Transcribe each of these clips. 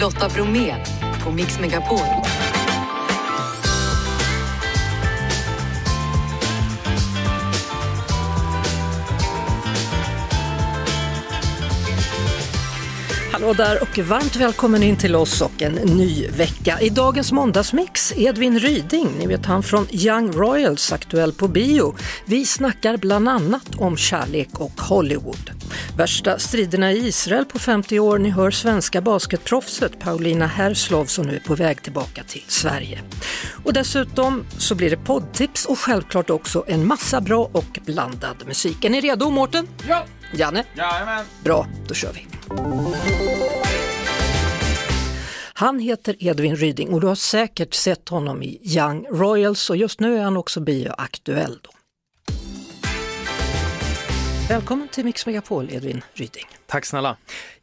Lotta Bromé på Mix Megapol. Hallå där och varmt välkommen in till oss och en ny vecka. I dagens måndagsmix, Edvin Ryding, ni vet han från Young Royals, aktuell på bio. Vi snackar bland annat om kärlek och Hollywood. Värsta striderna i Israel på 50 år, ni hör svenska basketproffset Paulina Herslov som nu är på väg tillbaka till Sverige. Och dessutom så blir det poddtips och självklart också en massa bra och blandad musik. Är ni redo Mårten? Ja! Janne? Jajamän! Bra, då kör vi. Han heter Edvin Ryding och du har säkert sett honom i Young Royals och just nu är han också bioaktuell. Då. Välkommen till Mix Megapol, Edvin Ryding. Tack snälla.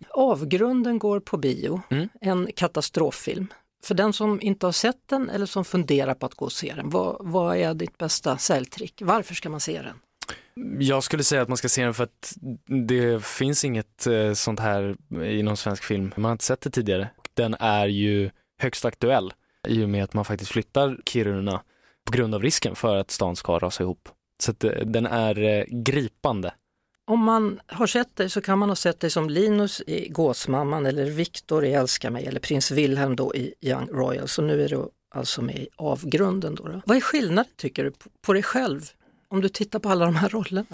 Avgrunden går på bio, Mm. en katastroffilm. För den som inte har sett den eller som funderar på att gå och se den, vad, vad är ditt bästa säljtrick? Varför ska man se den? Jag skulle säga att man ska se den för att det finns inget eh, sånt här i någon svensk film. Man har inte sett det tidigare. Den är ju högst aktuell i och med att man faktiskt flyttar Kiruna på grund av risken för att stan ska rasa ihop. Så eh, den är eh, gripande. Om man har sett dig så kan man ha sett dig som Linus i Gåsmamman eller Viktor i Älska mig eller prins Wilhelm då i Young Royal. Så nu är du alltså med i Avgrunden. Då, då. Vad är skillnaden tycker du på, dig själv om du tittar på alla de här rollerna?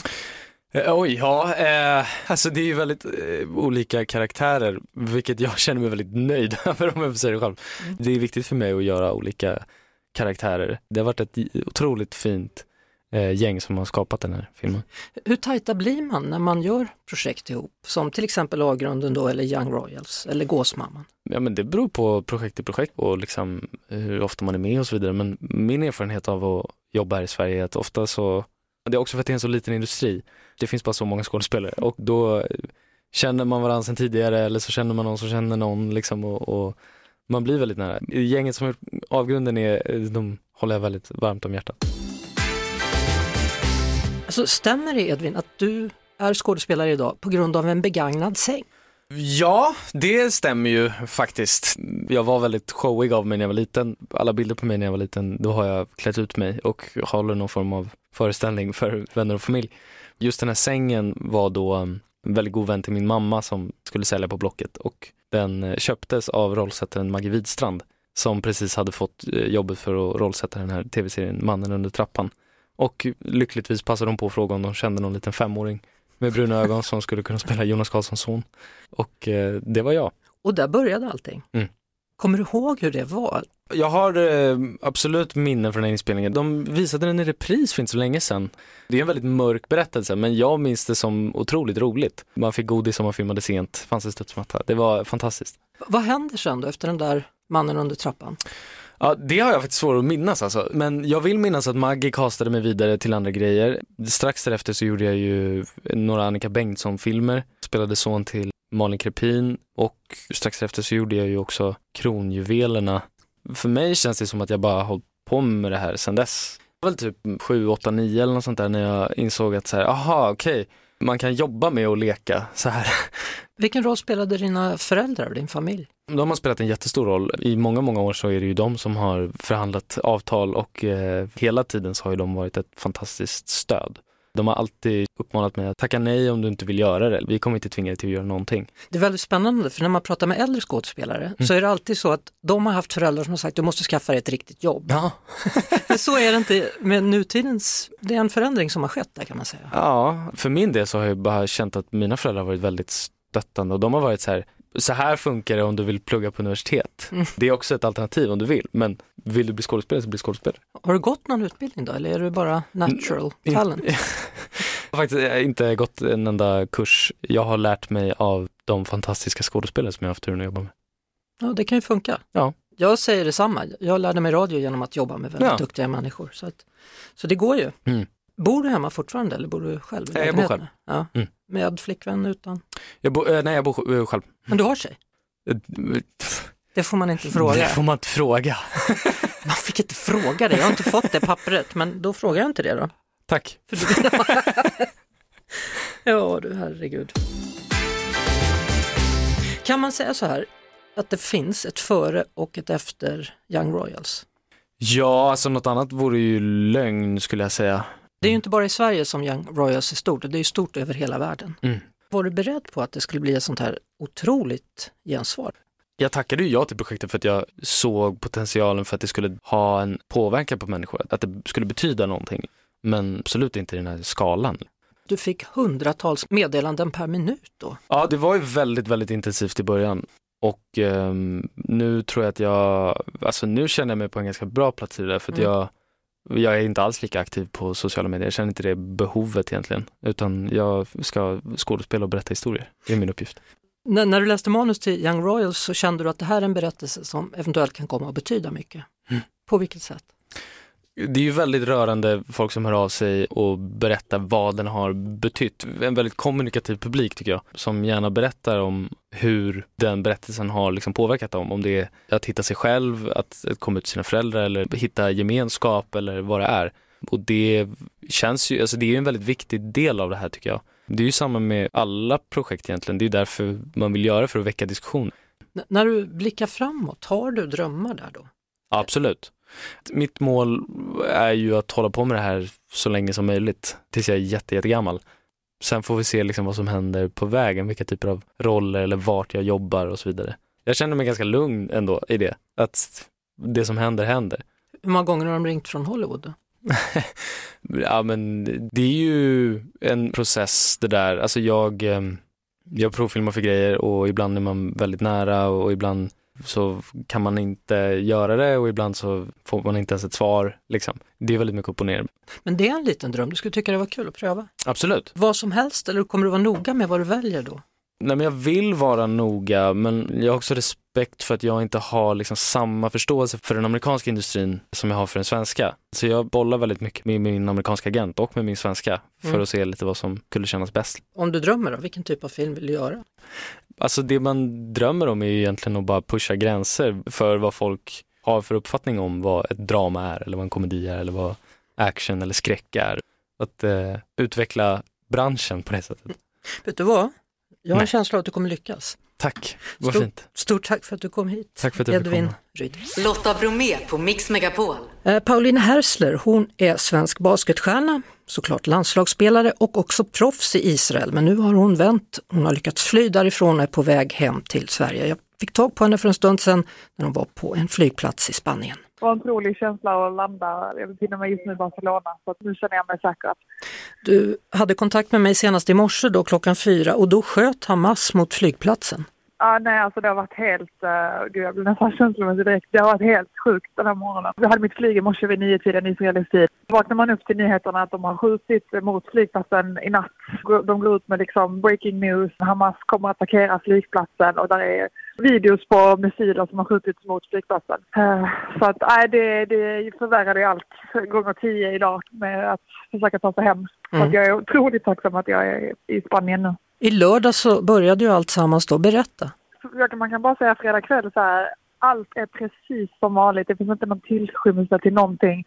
Eh, oj, ja, eh, alltså det är ju väldigt eh, olika karaktärer, vilket jag känner mig väldigt nöjd över om jag får säga det själv. Det är viktigt för mig att göra olika karaktärer. Det har varit ett otroligt fint gäng som har skapat den här filmen. Hur tajta blir man när man gör projekt ihop? Som till exempel Avgrunden då eller Young Royals eller Gåsmamman? Ja men det beror på projekt till projekt och liksom hur ofta man är med och så vidare. Men min erfarenhet av att jobba här i Sverige är att ofta så, det är också för att det är en så liten industri. Det finns bara så många skådespelare och då känner man varandra sedan tidigare eller så känner man någon som känner någon liksom och, och man blir väldigt nära. Gänget som gjort avgrunden är, de håller jag väldigt varmt om hjärtat. Alltså, stämmer det Edvin att du är skådespelare idag på grund av en begagnad säng? Ja, det stämmer ju faktiskt. Jag var väldigt showig av mig när jag var liten. Alla bilder på mig när jag var liten, då har jag klätt ut mig och håller någon form av föreställning för vänner och familj. Just den här sängen var då en väldigt god vän till min mamma som skulle sälja på Blocket och den eh, köptes av rollsättaren Maggie Widstrand som precis hade fått eh, jobbet för att rollsätta den här tv-serien Mannen under trappan. Och lyckligtvis passade de på att fråga om de kände någon liten femåring med bruna ögon som skulle kunna spela Jonas Karlssons son. Och eh, det var jag. Och där började allting. Mm. Kommer du ihåg hur det var? Jag har eh, absolut minnen från den inspelningen. De visade den i repris för inte så länge sedan. Det är en väldigt mörk berättelse men jag minns det som otroligt roligt. Man fick godis om man filmade sent, fanns en studsmatta. Det var fantastiskt. Vad händer sen då efter den där mannen under trappan? Ja, det har jag faktiskt svårt att minnas alltså. Men jag vill minnas att Maggie castade mig vidare till andra grejer. Strax därefter så gjorde jag ju några Annika Bengtsson-filmer. Spelade son till Malin Krepin och strax därefter så gjorde jag ju också Kronjuvelerna. För mig känns det som att jag bara har hållit på med det här sedan dess. Det var väl typ 7, 8, 9 eller något sånt där när jag insåg att så här, aha okej, man kan jobba med att leka så här. Vilken roll spelade dina föräldrar och din familj? De har spelat en jättestor roll. I många, många år så är det ju de som har förhandlat avtal och eh, hela tiden så har ju de varit ett fantastiskt stöd. De har alltid uppmanat mig att tacka nej om du inte vill göra det. Vi kommer inte tvinga dig till att göra någonting. Det är väldigt spännande för när man pratar med äldre skådespelare så är det alltid så att de har haft föräldrar som har sagt du måste skaffa dig ett riktigt jobb. Ja. Men så är det inte med nutidens, det är en förändring som har skett där kan man säga. ja, för min del så har jag bara känt att mina föräldrar har varit väldigt stöttande och de har varit så här, så här funkar det om du vill plugga på universitet. Mm. Det är också ett alternativ om du vill, men vill du bli skådespelare så bli skådespelare. Har du gått någon utbildning då eller är du bara natural In- talent? Jag har faktiskt inte gått en enda kurs. Jag har lärt mig av de fantastiska skådespelare som jag har haft turen att jobba med. Ja, det kan ju funka. Ja. Jag säger detsamma, jag lärde mig radio genom att jobba med väldigt Ja. duktiga människor. Så, att, så det går ju. Mm. Bor du hemma fortfarande eller bor du själv? Nej, jag bor lägenheten? Ja. Mm. Med flickvän utan? Jag bo, eh, nej, jag bor eh, själv. Men du har sig? Eh, Det får man inte fråga. Det får man inte fråga. Man fick inte fråga det, jag har inte fått det pappret, men då frågar jag inte det då. Tack. Ja du herregud. Kan man säga så här, att det finns ett före och ett efter Young Royals? Ja, alltså något annat vore ju lögn skulle jag säga. Det är ju inte bara i Sverige som Young Royals är stort, det är ju stort över hela världen. Mm. Var du beredd på att det skulle bli ett sånt här otroligt gensvar? Jag tackade ju ja till projektet för att jag såg potentialen för att det skulle ha en påverkan på människor, att det skulle betyda någonting. Men absolut inte i den här skalan. Du fick hundratals meddelanden per minut då. Ja, det var ju väldigt, väldigt intensivt i början. Och ehm, nu tror jag att jag, alltså nu känner jag mig på en ganska bra plats i det där för att Mm. jag, jag är inte alls lika aktiv på sociala medier. Jag känner inte det behovet egentligen. Utan jag ska skådespela och berätta historier. Det är min uppgift. När, när du läste manus till Young Royals så kände du att det här är en berättelse som eventuellt kan komma att betyda mycket. Mm. På vilket sätt? Det är ju väldigt rörande folk som hör av sig och berättar vad den har betytt. En väldigt kommunikativ publik tycker jag, som gärna berättar om hur den berättelsen har liksom påverkat dem. Om det är att hitta sig själv, att komma ut till sina föräldrar eller hitta gemenskap eller vad det är. Och det känns ju, alltså det är ju en väldigt viktig del av det här tycker jag. Det är ju samma med alla projekt egentligen, det är därför man vill göra för att väcka diskussion. N- när du blickar framåt, har du drömmar där då? Absolut. Mitt mål är ju att hålla på med det här så länge som möjligt, tills jag är jätte, jättegammal. Sen får vi se liksom vad som händer på vägen, vilka typer av roller eller vart jag jobbar och så vidare. Jag känner mig ganska lugn ändå i det, att det som händer händer. Hur många gånger har de ringt från Hollywood? Då? Ja men det är ju en process det där, alltså jag, eh, jag provfilmar för grejer och ibland är man väldigt nära och ibland så kan man inte göra det och ibland så får man inte ens ett svar. Liksom. Det är väldigt mycket upp och ner. Men det är en liten dröm, du skulle tycka det var kul att pröva? Absolut. Vad som helst eller kommer du vara noga med vad du väljer då? Nej, men jag vill vara noga men jag har också respekt för att jag inte har liksom samma förståelse för den amerikanska industrin som jag har för den svenska. Så jag bollar väldigt mycket med min amerikanska agent och med min svenska för Mm. att se lite vad som skulle kännas bäst. Om du drömmer då, vilken typ av film vill du göra? Alltså det man drömmer om är ju egentligen att bara pusha gränser för vad folk har för uppfattning om vad ett drama är eller vad en komedi är eller vad action eller skräck är. Att eh, utveckla branschen på det sättet. Vet du vad? Jag har en Nej. känsla av att du kommer lyckas. Tack, vad Stort- fint. Stort tack för att du kom hit. Tack för att Edvin. Ryd. Lotta Bromé på Mix Megapol. Eh, Pauline Hersler, hon är svensk basketstjärna, såklart landslagsspelare och också proffs i Israel. Men nu har hon vänt, hon har lyckats fly därifrån och är på väg hem till Sverige. Jag fick tag på henne för en stund sedan när hon var på en flygplats i Spanien. Det var en otrolig känsla att landa. Jag befinner mig just nu i Barcelona så nu känner jag mig säker. Du hade kontakt med mig senast i morse då klockan fyra och då sköt Hamas mot flygplatsen. Ja, nej, alltså det har varit helt... Uh, gud, jag blir nästan känslomässig direkt. Det har varit helt sjukt den här morgonen. Jag hade mitt flyg i morse vid nio tiden israelisk tid. Vaknar man upp till nyheterna att de har skjutit mot flygplatsen i natt. De går ut med liksom breaking news. Hamas kommer att attackera flygplatsen och där är videos på missiler som har skjutits mot flygplatsen. Eh, så att nej, det, det förvärrade allt gånger tio idag med att försöka ta sig hem. Så Mm. att jag är otroligt tacksam att jag är i Spanien nu. I lördag så började ju allt sammans då, berätta. Man kan bara säga fredag kväll så här, allt är precis som vanligt. Det finns inte någon tillskymmelse till någonting.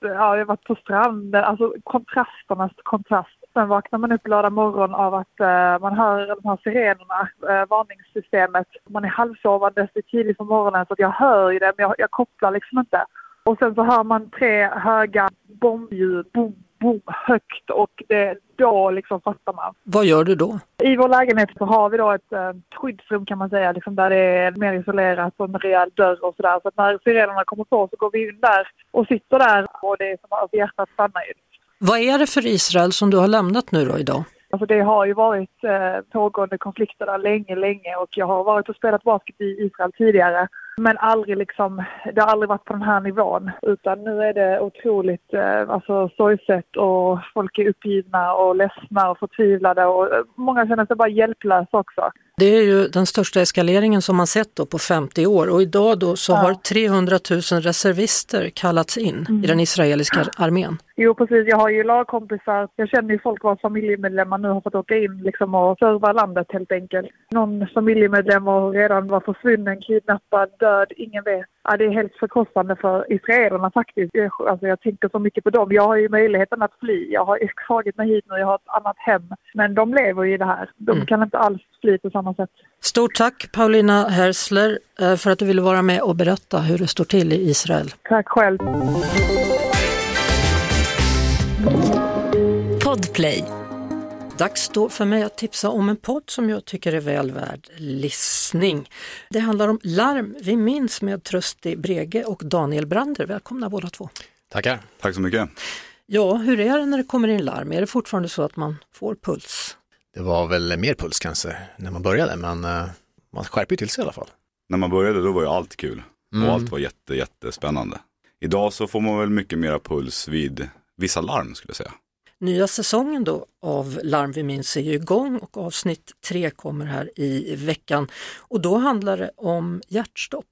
Ja, jag har varit på stranden, alltså kontrasternas kontrast. Sen vaknar man upp lördag morgon av att eh, man hör de här sirenerna, uh, varningssystemet. Man är halvsovandes, det är tidigt på morgonen så att jag hör ju det men jag, jag kopplar liksom inte. Och sen så hör man tre höga bombljud, boom, högt och det, då liksom fattar man. Vad gör du då? I vår lägenhet så har vi då ett eh, skyddsrum kan man säga, liksom där det är mer isolerat och en rejäl dörr och sådär. Så att när sirenerna kommer på så går vi in där och sitter där och det är som att hjärtat stannar ju. Vad är det för Israel som du har lämnat nu då idag? Alltså det har ju varit eh, pågående konflikter där länge, länge och jag har varit och spelat basket i Israel tidigare. Men aldrig liksom, det har aldrig varit på den här nivån. Utan nu är det otroligt eh, alltså, sorgset och folk är uppgivna och ledsna och förtvivlade och eh, många känner sig bara hjälplösa också. Det är ju den största eskaleringen som man sett då på 50 år och idag då så Ja. har 300 000 reservister kallats in i den israeliska armén. Jo precis, jag har ju lagkompisar. Jag känner ju folk vars familjemedlemmar nu har fått åka in liksom och serva landet helt enkelt. Någon familjemedlem var redan var försvunnen, kidnappad, död, ingen vet. Ja, det är helt förkrossande för israelerna faktiskt. Jag- Alltså, jag tänker så mycket på dem. Jag har ju möjligheten att fly. Jag har tagit mig hit nu, jag har ett annat hem. Men de lever ju i det här. De Mm. kan inte alls fly på samma sätt. Stort tack Paulina Hersler eh, för att du ville vara med och berätta hur det står till i Israel. Tack själv. Podplay. Dags då för mig att tipsa om en podd som jag tycker är väl värd lyssning. Det handlar om Larm vi minns med Trösti Brege och Daniel Brander. Välkomna båda två. Tackar. Tack så mycket. Ja, hur är det när det kommer in larm? Är det fortfarande så att man får puls? Det var väl mer puls kanske när man började, men eh, man skärper ju till sig i alla fall. När man började då var ju allt kul Mm. och allt var jätte, jättespännande. Idag så får man väl mycket mera puls vid vissa larm skulle jag säga. Nya säsongen då av Larm vi minns är ju igång och avsnitt tre kommer här i veckan. Och då handlar det om hjärtstopp.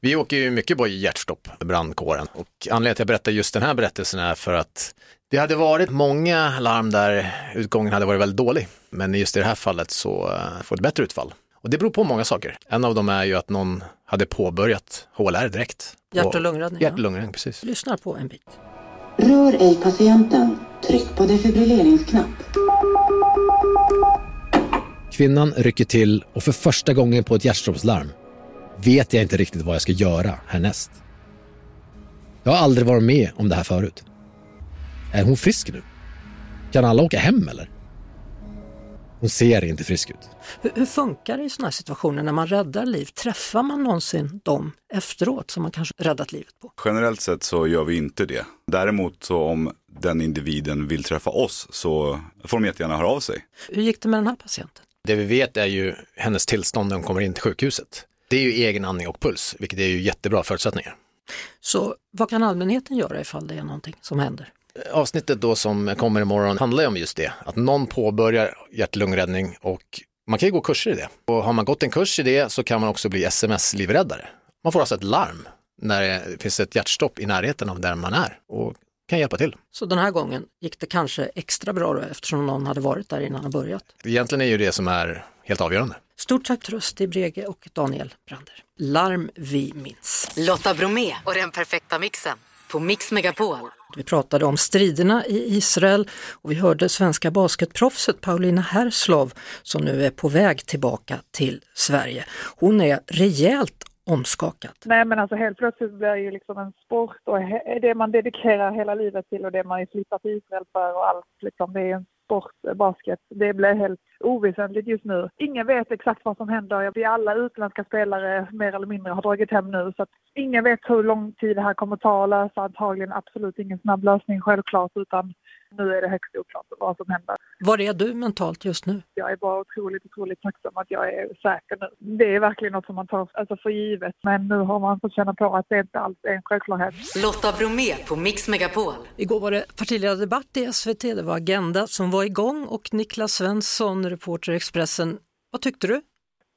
Vi åker ju mycket på hjärtstopp, brandkåren. Och anledningen till att jag berättar just den här berättelsen är för att det hade varit många larm där utgången hade varit väldigt dålig. Men just i det här fallet så eh, får det bättre utfall. Och det beror på många saker. En av dem är ju att någon hade påbörjat HLR direkt. Hjärt och lungräddning. Hjärt och Ja. lungräddning, precis. Lyssnar på en bit. Rör ej patienten. Tryck på defibrilleringsknapp. Kvinnan rycker till och för första gången på ett hjärtstoppslarm vet jag inte riktigt vad jag ska göra härnäst. Jag har aldrig varit med om det här förut. Är hon frisk nu? Kan alla åka hem eller? Hon ser inte frisk ut. Hur, hur funkar det i sådana här situationer när man räddar liv? Träffar man någonsin dem efteråt som man kanske räddat livet på? Generellt sett så gör vi inte det. Däremot så om den individen vill träffa oss så får de jättegärna höra av sig. Hur gick det med den här patienten? Det vi vet är ju hennes tillstånd när hon kommer in till sjukhuset. Det är ju egen andning och puls, vilket är ju jättebra förutsättningar. Så vad kan allmänheten göra ifall det är någonting som händer? Avsnittet då som kommer imorgon handlar ju om just det, att någon påbörjar hjärt-lungräddning och man kan ju gå kurser i det. Och har man gått en kurs i det så kan man också bli sms-livräddare. Man får alltså ett larm när det finns ett hjärtstopp i närheten av där man är och kan hjälpa till. Så den här gången gick det kanske extra bra då eftersom någon hade varit där innan och börjat. Egentligen är ju det som är helt avgörande. Stort tack Trösti Brege och Daniel Brander. Larm vi minns. Lotta Bromé och den perfekta mixen på Mix Megapol. Vi pratade om striderna i Israel och vi hörde svenska basketproffset Paulina Herslov som nu är på väg tillbaka till Sverige. Hon är rejält omskakad. Nej men alltså helt plötsligt blir det ju liksom en sport och det man dedikerar hela livet till och det man ju flyttat till Israel för och allt liksom. Det är en sport, basket. Det blir helt oväsentligt just nu. Ingen vet exakt vad som händer. Vi alla utländska spelare mer eller mindre har dragit hem nu så att ingen vet hur lång tid det här kommer ta att lösa. Antagligen absolut ingen snabb lösning självklart utan nu är det högst oklart vad som händer. Var är du mentalt just nu? Jag är bara otroligt, otroligt tacksam att jag är säker nu. Det är verkligen något som man tar alltså, för givet. Men nu har man fått känna på att det inte alls är en självklarhet. Lotta Bromé på Mix Megapol. Igår var det partiledardebatt i SVT, det var Agenda som var igång och Niklas Svensson, reporter i Expressen. Vad tyckte du?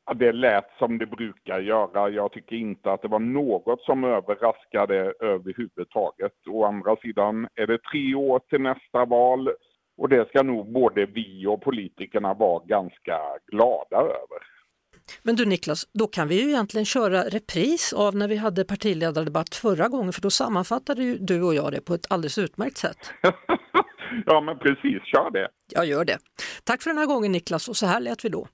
Ja, Det lät som det brukar göra. Jag tycker inte att det var något som överraskade överhuvudtaget. Å andra sidan är det tre år till nästa val och det ska nog både vi och politikerna vara ganska glada över. Men du Niklas, då kan vi ju egentligen köra repris av när vi hade partiledardebatt förra gången för då sammanfattade ju du och jag det på ett alldeles utmärkt sätt. ja, men precis, kör det. Jag gör det. Tack för den här gången Niklas och så här lät vi då.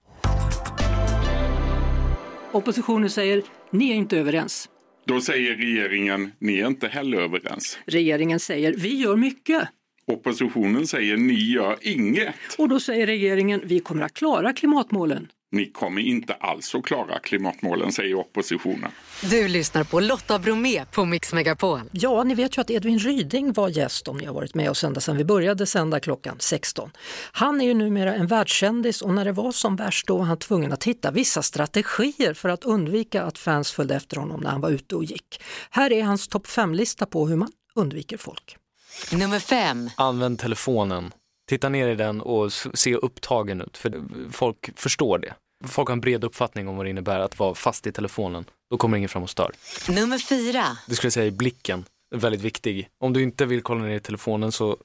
Oppositionen säger, ni är inte överens. Då säger regeringen, ni är inte heller överens. Regeringen säger, vi gör mycket. Oppositionen säger, ni gör inget. Och då säger regeringen, vi kommer att klara klimatmålen. Ni kommer inte alls att klara klimatmålen, säger oppositionen. Du lyssnar på Lotta Bromé på Mix Megapol. Ja, ni vet ju att Edvin Ryding var gäst om ni har varit med oss ända sedan vi började sända klockan 16. Han är ju numera en världskändis och när det var som värst då var han tvungen att hitta vissa strategier för att undvika att fans följde efter honom när han var ute och gick. Här är hans topp 5-lista på hur man undviker folk. Nummer fem. Använd telefonen. Titta ner i den och se upptagen ut, för folk förstår det. Folk har en bred uppfattning om vad det innebär att vara fast i telefonen. Då kommer ingen fram och stör. Nummer fyra. Det skulle jag säga är blicken, väldigt viktig. Om du inte vill kolla ner i telefonen så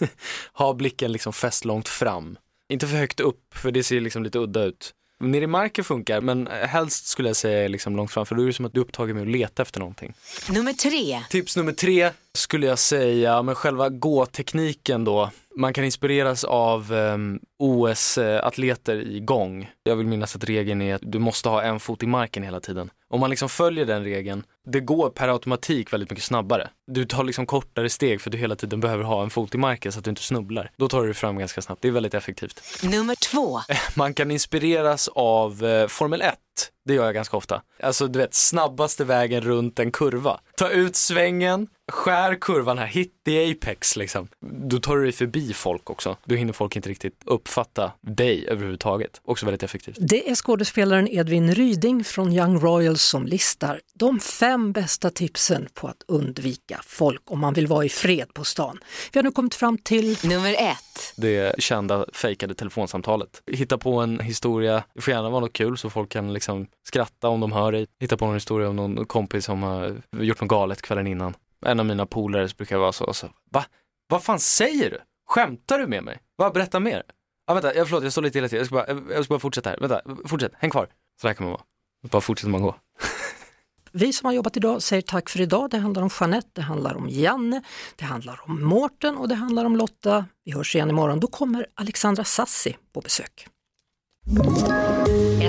ha blicken liksom fäst långt fram. Inte för högt upp, för det ser liksom lite udda ut. Ner i marken funkar, men helst skulle jag säga liksom långt fram, för då är det som att du är upptagen med att leta efter någonting. Nummer tre. Tips nummer tre skulle jag säga, men själva gåtekniken då. Man kan inspireras av um, OS-atleter i gång. Jag vill minnas att regeln är att du måste ha en fot i marken hela tiden. Om man liksom följer den regeln, det går per automatik väldigt mycket snabbare. Du tar liksom kortare steg för du hela tiden behöver ha en fot i marken så att du inte snubblar. Då tar du dig fram ganska snabbt, det är väldigt effektivt. Nummer två. Man kan inspireras av eh, Formel 1. Det gör jag ganska ofta. Alltså du vet, snabbaste vägen runt en kurva. Ta ut svängen, skär kurvan här, hit the apex liksom. Då tar du dig förbi folk också. Då hinner folk inte riktigt uppfatta dig överhuvudtaget. Också väldigt effektivt. Det är skådespelaren Edvin Ryding från Young Royals som listar de fem bästa tipsen på att undvika folk om man vill vara i fred på stan. Vi har nu kommit fram till Nummer ett. Det kända fejkade telefonsamtalet. Hitta på en historia, det får gärna vara något kul så folk kan liksom Liksom skratta om de hör dig. Hitta på någon historia om någon kompis som har gjort något galet kvällen innan. En av mina polare brukar vara så, och så va? Vad fan säger du? Skämtar du med mig? Va, berätta mer. Ja, vänta, jag, förlåt, jag står lite illa till. Jag ska, bara, jag ska bara fortsätta här. Vänta, fortsätt, häng kvar. Så där kan man vara. Bara fortsätter man gå. Vi som har jobbat idag säger tack för idag. Det handlar om Jeanette, det handlar om Janne, det handlar om Mårten och det handlar om Lotta. Vi hörs igen imorgon. Då kommer Alexandra Sassi på besök.